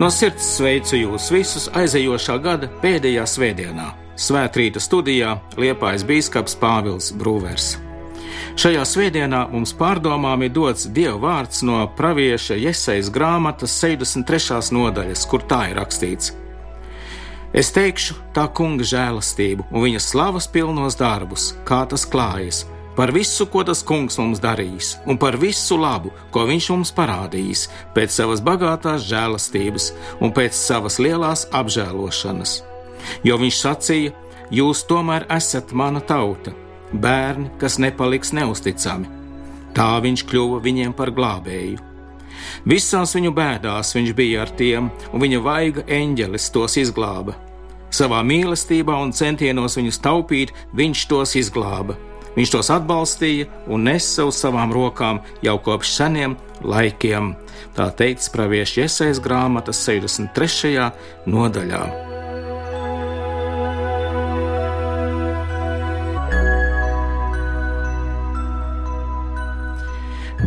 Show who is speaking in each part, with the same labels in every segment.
Speaker 1: No sirds sveicu jūs visus aizejošā gada pēdējā svētdienā, Svētrīta studijā Liepājas bīskaps Pāvils Brūvers. Šajā svētdienā mums pārdomām ir dots Dieva vārds no pravieša Iesaijas grāmatas 63. nodaļas, kur tā ir rakstīts: Es teikšu tā kunga žēlastību un viņa slavas pilnos darbus, kā tas klājas, par visu, ko tas kungs mums darījis, un par visu labu, ko viņš mums parādījis, pēc savas bagātās žēlastības un pēc savas lielās apžēlošanas. Jo viņš sacīja: Jūs tomēr esat mana tauta, bērni, kas nepaliks neusticami. Tā viņš kļuva viņiem par glābēju. Visās viņu bēdās viņš bija ar tiem, un viņa vaiga eņģelis tos izglāba. Savā mīlestībā un centienos viņus taupīt, viņš tos izglāba Viņš tos atbalstīja un nesa uz savām rokām jau kopš seniem laikiem. Tā teikts praviešu iesaistas grāmatas 63. nodaļā.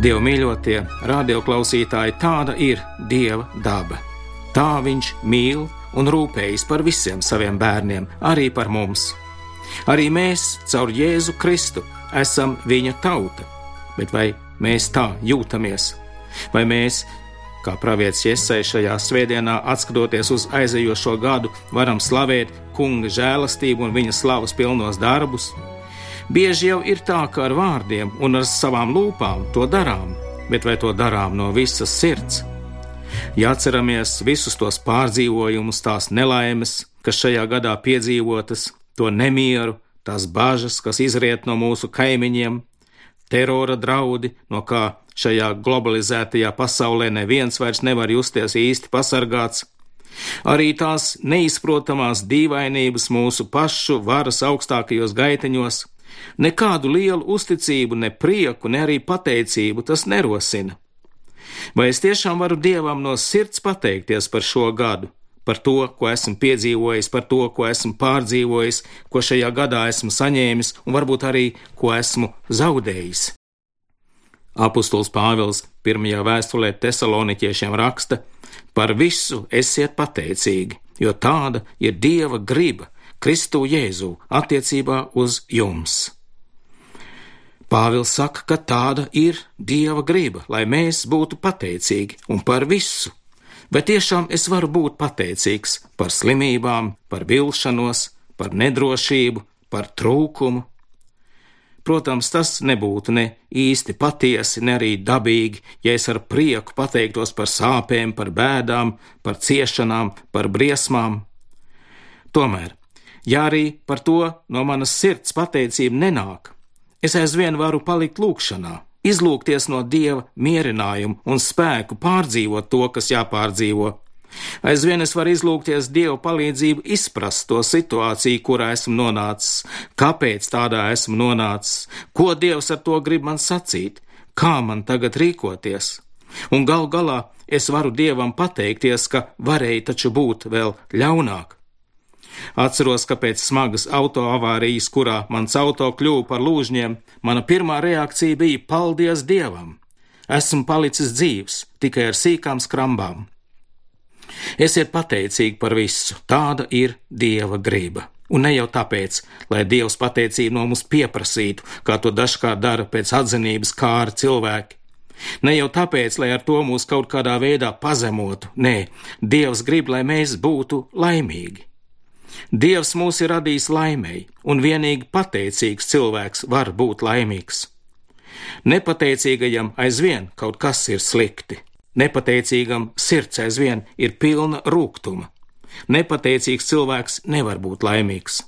Speaker 1: Dieva mīļotie, radioklausītāji, tāda ir Dieva daba. Tā viņš mīl un rūpējas par visiem saviem bērniem, arī par mums. Arī mēs, caur Jēzu Kristu, esam viņa tauta. Bet vai mēs tā jūtamies? Vai mēs, kā pravietis Iesai šajā svētdienā, atskatoties uz aizejošo gadu, varam slavēt kunga žēlastību un viņa slavas pilnos darbus? Bieži jau ir tā, ka ar vārdiem un ar savām lūpām to darām, bet vai to darām no visas sirds? Ja atceramies visus tos pārdzīvojumus, tās nelaimes, kas šajā gadā piedzīvotas, to nemieru, tās bažas, kas izriet no mūsu kaimiņiem, terora draudi, no kā šajā globalizētajā pasaulē neviens vairs nevar justies īsti pasargāts, arī tās neizprotamās dīvainības mūsu pašu varas augstākajos gaiteņos, nekādu lielu uzticību, ne prieku, ne arī pateicību tas nerosina. Vai es tiešām varu Dievam no sirds pateikties par šo gadu? Par to, ko esmu piedzīvojis, par to, ko esmu pārdzīvojis, ko šajā gadā esmu saņēmis un varbūt arī ko esmu zaudējis. Apostols Pāvils pirmajā vēstulē Tesaloniķiešiem raksta: Par visu esiet pateicīgi, jo tāda ir Dieva griba Kristu Jēzu attiecībā uz jums. Pāvils saka, ka tāda ir Dieva griba, lai mēs būtu pateicīgi un par visu Bet tiešām es varu būt pateicīgs par slimībām, par vilšanos, par nedrošību, par trūkumu. Protams, tas nebūtu ne īsti patiesi, ne arī dabīgi, ja es ar prieku pateiktos par sāpēm, par bēdām, par ciešanām, par briesmām. Tomēr, ja arī par to no manas sirds pateicība nenāk, es aizvien varu palikt lūkšanā izlūkties no dieva mierinājumu un spēku pārdzīvot to, kas jāpārdzīvo. Aizvien es varu izlūgties Dieva palīdzību izprast to situāciju, kurā esmu nonācis, kāpēc tādā esmu nonācis, ko Dievs ar to grib man sacīt, kā man tagad rīkoties. Un gal galā es varu Dievam pateikties, ka varēja taču būt vēl ļaunāk. Atceros, ka pēc smagas autoavārijas, kurā mans auto kļuva par lūžņiem, mana pirmā reakcija bija paldies Dievam! Esmu palicis dzīvs tikai ar sīkām skrambām. Esiet pateicīgi par visu, tāda ir Dieva griba. Un ne jau tāpēc, lai Dievs pateicību no mums pieprasītu, kā to dažkārt dara pēc atzinības kāri cilvēki. Ne jau tāpēc, lai ar to mūs kaut kādā veidā pazemotu, nē, Dievs grib, lai mēs būtu laimīgi. Dievs mūs ir radījis laimēji, un vienīgi pateicīgs cilvēks var būt laimīgs. Nepateicīgajam aizvien kaut kas ir slikti, nepateicīgam sirds aizvien ir pilna rūkuma. Nepateicīgs cilvēks nevar būt laimīgs.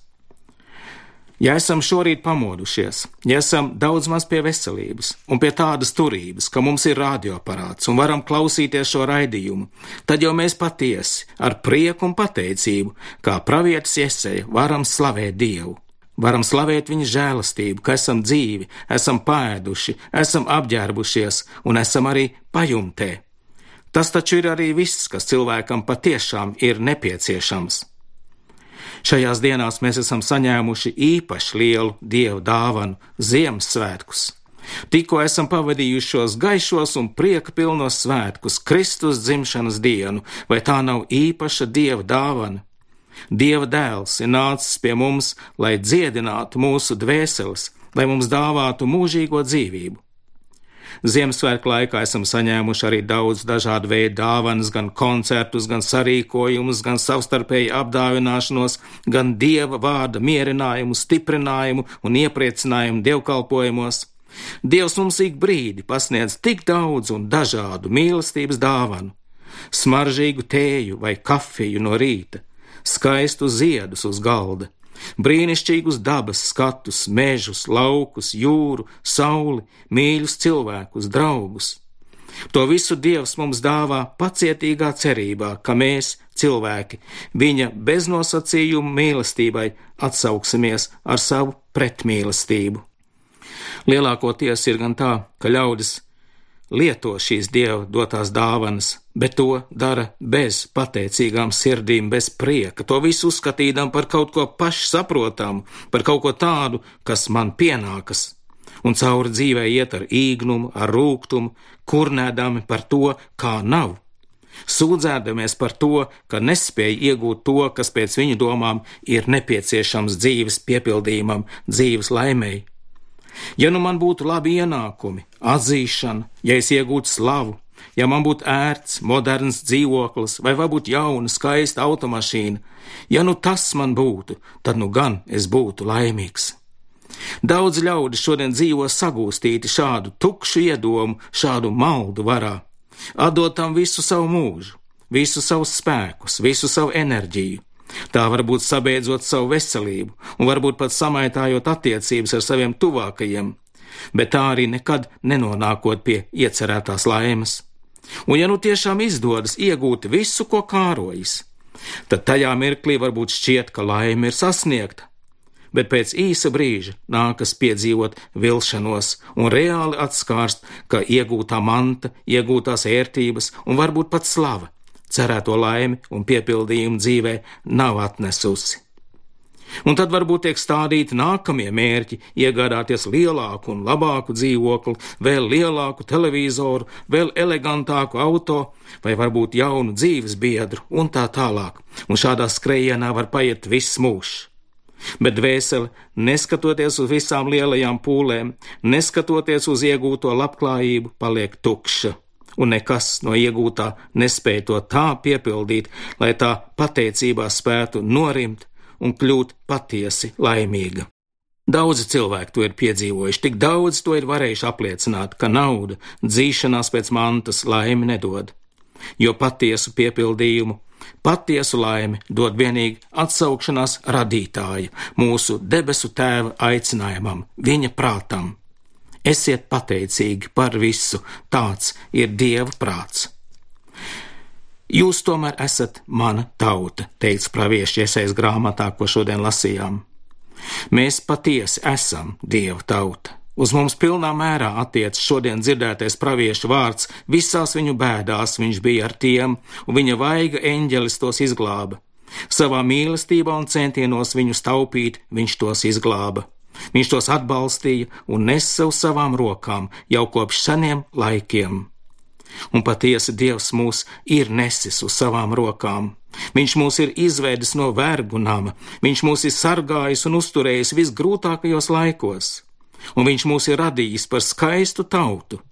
Speaker 1: Ja esam šorīt pamodušies, ja esam daudz maz pie veselības un pie tādas turības, ka mums ir radioaparāts un varam klausīties šo raidījumu, tad jau mēs patiesi ar prieku un pateicību, kā pravietis ieseja, varam slavēt Dievu. Varam slavēt viņa žēlastību, ka esam dzīvi, esam pēduši, esam apģērbušies un esam arī pajumtē. Tas taču ir arī viss, kas cilvēkam patiešām ir nepieciešams. Šajās dienās mēs esam saņēmuši īpaši lielu dievu dāvanu - Ziemassvētkus. Tikko esam pavadījuši šos gaišos un prieka pilnos svētkus, Kristus dzimšanas dienu, vai tā nav īpaša dieva dāvana? Dieva dēls ir nācis pie mums, lai dziedinātu mūsu dvēseles, lai mums dāvātu mūžīgo dzīvību. Ziemassvētku laikā esam saņēmuši arī daudz dažādu veidu dāvanas, gan koncertus, gan sarīkojumus, gan savstarpēju apdāvināšanos, gan dieva vārda mierinājumu, stiprinājumu un iepriecinājumu dievkalpojumos. Dievs mums ik brīdi pasniedz tik daudz un dažādu mīlestības dāvanu, smaržīgu tēju vai kafiju no rīta, skaistu ziedus uz galda, brīnišķīgus dabas skatus, mežus, laukus, jūru, sauli, mīļus cilvēkus, draugus. To visu Dievs mums dāvā pacietīgā cerībā, ka mēs, cilvēki, viņa beznosacījumu mīlestībai atsauksimies ar savu pretmīlestību. Lielākoties ir gan tā, ka ļaudis lieto šīs dieva dotās dāvanas, bet to dara bez pateicīgām sirdīm, bez prieka, to visu uzskatīdam par kaut ko pašsaprotamu, par kaut ko tādu, kas man pienākas, un cauri dzīvē iet ar īgnumu, ar rūgtumu, kurnēdami par to, kā nav. Sūdzēdamies par to, ka nespēja iegūt to, kas pēc viņu domām ir nepieciešams dzīves piepildījumam, dzīves laimēji. Ja nu man būtu labi ienākumi, atzīšana, ja es iegūtu slavu, ja man būtu ērts, moderns dzīvoklis vai varbūt jauna, skaista automašīna, ja nu tas man būtu, tad nu gan es būtu laimīgs. Daudz ļaudi šodien dzīvo sagūstīti šādu tukšu iedomu, šādu maldu varā, atdot tam visu savu mūžu, visu savus spēkus, visu savu enerģiju, Tā varbūt sabeidzot savu veselību un varbūt pat samaitājot attiecības ar saviem tuvākajiem, bet tā arī nekad nenonākot pie iecerētās laimes. Un ja nu tiešām izdodas iegūt visu, ko kārojas, tad tajā mirklī varbūt šķiet, ka laime ir sasniegta, bet pēc īsa brīža nākas piedzīvot vilšanos un reāli atskārst, ka iegūtā manta, iegūtās ērtības un varbūt pat slava cerēto laimi un piepildījumu dzīvē nav atnesusi. Un tad varbūt tiek stādīti nākamie mērķi - iegādāties lielāku un labāku dzīvokli, vēl lielāku televizoru, vēl elegantāku auto, vai varbūt jaunu dzīves biedru un tā tālāk. Un šādā skrējienā var paiet viss mūžs. Bet dvēsele, neskatoties uz visām lielajām pūlēm, neskatoties uz iegūto labklājību, paliek tukša un nekas no iegūtā nespēja to tā piepildīt, lai tā pateicībā spētu norimt un kļūt patiesi laimīga. Daudzi cilvēki to ir piedzīvojuši, tik daudz to ir varējuši apliecināt, ka nauda dzīšanās pēc mantas laimi nedod, jo patiesu piepildījumu, patiesu laimi dod vienīgi atsaukšanās radītāja, mūsu debesu tēva aicinājumam, viņa prātam. Esiet pateicīgi par visu, tāds ir Dieva prāts. Jūs tomēr esat mana tauta, teica pravieši iesaist grāmatā, ko šodien lasījām. Mēs patiesi esam Dieva tauta. Uz mums pilnā mērā attiecas šodien dzirdētais praviešu vārds, visās viņu bēdās viņš bija ar tiem, un viņa vaiga eņģelis tos izglāba. Savā mīlestībā un centienos viņus taupīt, viņš tos izglāba. Viņš tos atbalstīja un nesa uz savām rokām jau kopš seniem laikiem. Un patiesi Dievs mūs ir nesis uz savām rokām. Viņš mūs ir izvedis no vergu nama, viņš mūs ir sargājis un uzturējis visgrūtākajos laikos, un viņš mūs ir radījis par skaistu tautu.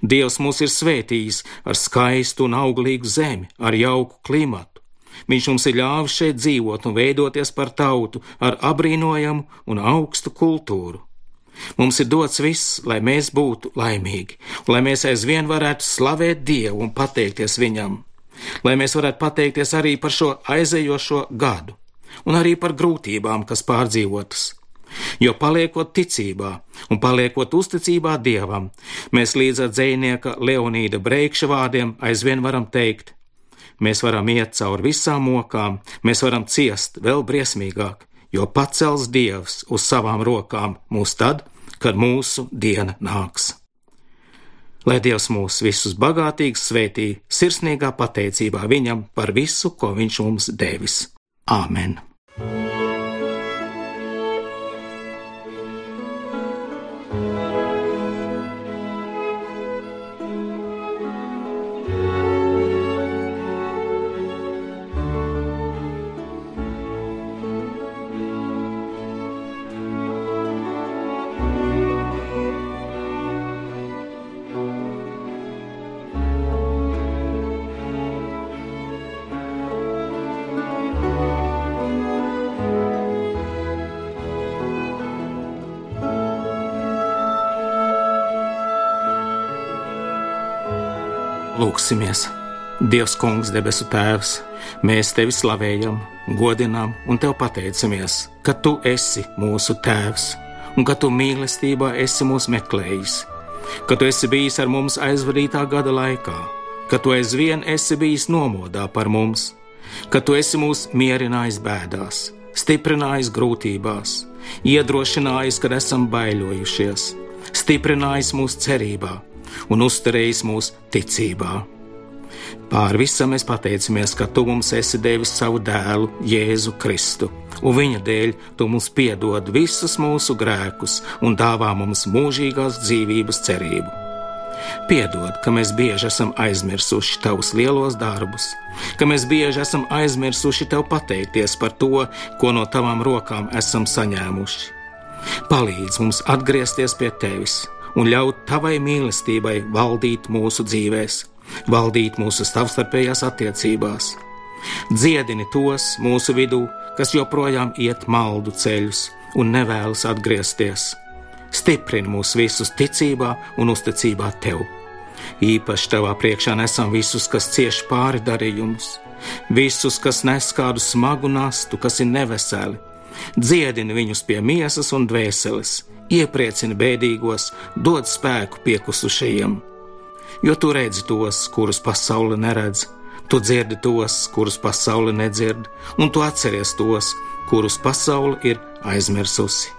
Speaker 1: Dievs mūs ir svētījis ar skaistu un auglīgu zemi, ar jauku klimatu Viņš mums ir ļāvis šeit dzīvot un veidoties par tautu ar abrīnojamu un augstu kultūru. Mums ir dots viss, lai mēs būtu laimīgi, lai mēs aizvien varētu slavēt Dievu un pateikties Viņam, lai mēs varētu pateikties arī par šo aizējošo gadu un arī par grūtībām, kas pārdzīvotas. Jo paliekot ticībā un paliekot uzticībā Dievam, mēs līdz ar dzēnieka Leonīda Breikša vārdiem aizvien varam teikt: mēs varam iet cauri visām mokām, mēs varam ciest vēl briesmīgāk, jo pacels Dievs uz savām rokām mūs tad, kad mūsu diena nāks. Lai Dievs mūs visus bagātīgi svētī, sirsnīgā pateicībā Viņam par visu, ko Viņš mums devis. Āmen! Lūksimies! Dievs, Kungs, debesu Tēvs, mēs tevi slavējam, godinām un tev pateicamies, ka tu esi mūsu Tēvs un ka tu mīlestībā esi mūs meklējis, ka tu esi bijis ar mums aizvadītā gada laikā, ka tu aizvien esi bijis nomodā par mums, ka tu esi mūs mierinājis bēdās, stiprinājis grūtībās, iedrošinājis, kad esam baiļojušies, stiprinājis mūsu cerībā un uzturējis mūsu ticībā. Pār visam mēs pateicamies, ka Tu mums esi devis savu dēlu, Jēzu Kristu, un Viņa dēļ Tu mums piedod visus mūsu grēkus un dāvā mums mūžīgās dzīvības cerību. Piedod, ka mēs bieži esam aizmirsuši Tavus lielos darbus, ka mēs bieži esam aizmirsuši Tev pateikties par to, ko no Tavām rokām esam saņēmuši. Palīdz mums atgriezties pie Tevis un ļaut Tavai mīlestībai valdīt mūsu dzīvēm valdīt mūsu savstarpējās attiecībās. Dziedini tos mūsu vidū, kas joprojām iet maldu ceļus un nevēlas atgriezties. Stiprini mūs visus ticībā un uzticībā tev. Īpaši tavā priekšā nesam visus, kas cieš pāri darījumus, visus, kas nes kādu smagu nastu, kas ir neveseli. Dziedini viņus pie miesas un dvēseles, iepriecini bēdīgos, dod spēku piekusušajiem jo tu redzi tos, kurus pasaule neredz, tu dzirdi tos, kurus pasaule nedzird, un tu atceries tos, kurus pasaule ir aizmirsusi.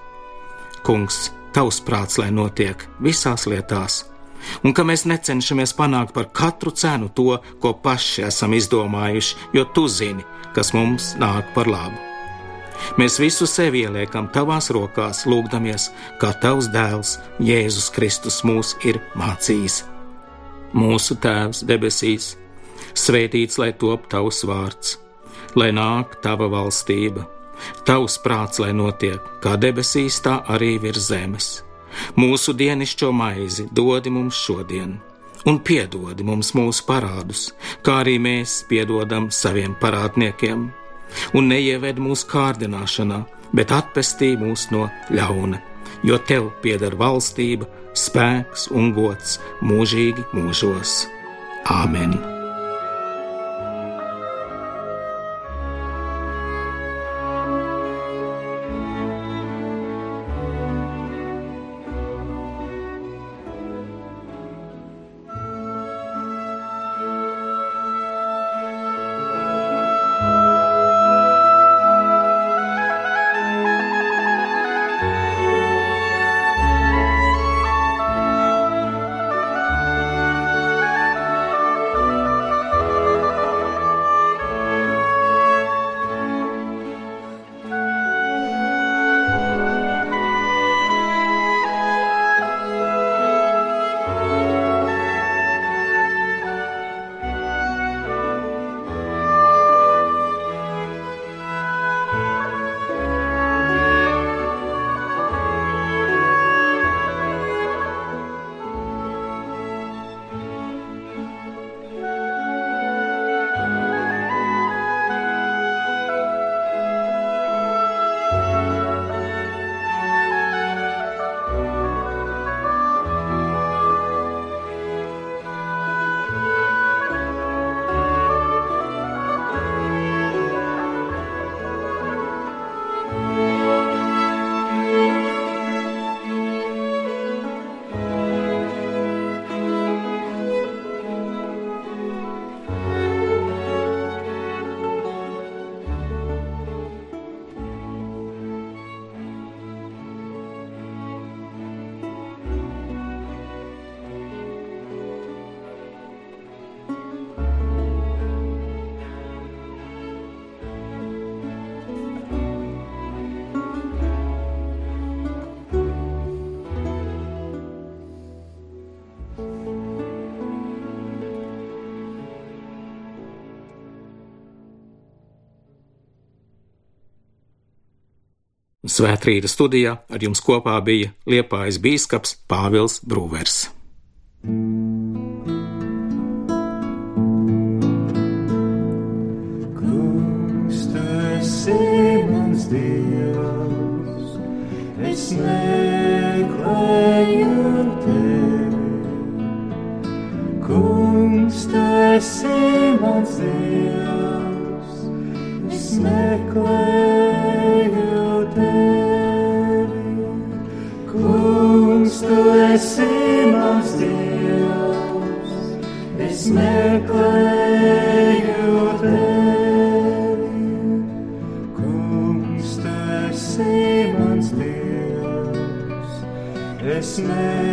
Speaker 1: Kungs, tavs prāts, lai notiek visās lietās, un ka mēs necenšamies panākt par katru cenu to, ko paši esam izdomājuši, jo tu zini, kas mums nāk par labu. Mēs visu sevi ieliekam tavās rokās, lūgdamies, kā tavs dēls Jēzus Kristus mūs ir mācījis. Mūsu Tēvs debesīs, svētīts lai top tavs vārds, lai nāk tava valstība, tavs prāts, lai notiek kā debesīs, tā arī virs zemes. Mūsu dienascho maizi dodi mums šodien, un piedodi mums mūsu parādus, kā arī mēs piedodam saviem parādniekiem, un neieved mūsu kārdināšanā, bet atpestī mūs no ļauna, jo tev pieder valstība spēks un gods mūžīgi mūžos. Āmen! Svētrīta studijā ar jums kopā bija Liepājas bīskaps Pāvils Brūvers. esi mans Dievs, es meklēju tevi. Kungs, tu esi mans Dievs, es meklēju tevi.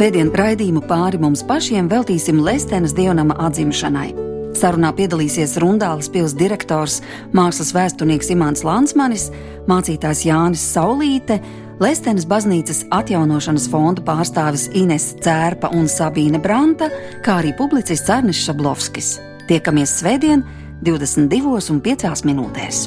Speaker 2: Svētdien raidījumu pāri mums pašiem veltīsim Lestenes dievnama atzimšanai. Sarunā piedalīsies Rundāles pils direktors, mākslas vēsturnieks Imants Lansmanis, mācītājs Jānis Saulīte, Lestenes baznīcas atjaunošanas fonda pārstāvis Ines Cērpa un Sabīne Branta, kā arī publicists Arnis Šablovskis. Tiekamies svētdien, 22,5 minūtēs.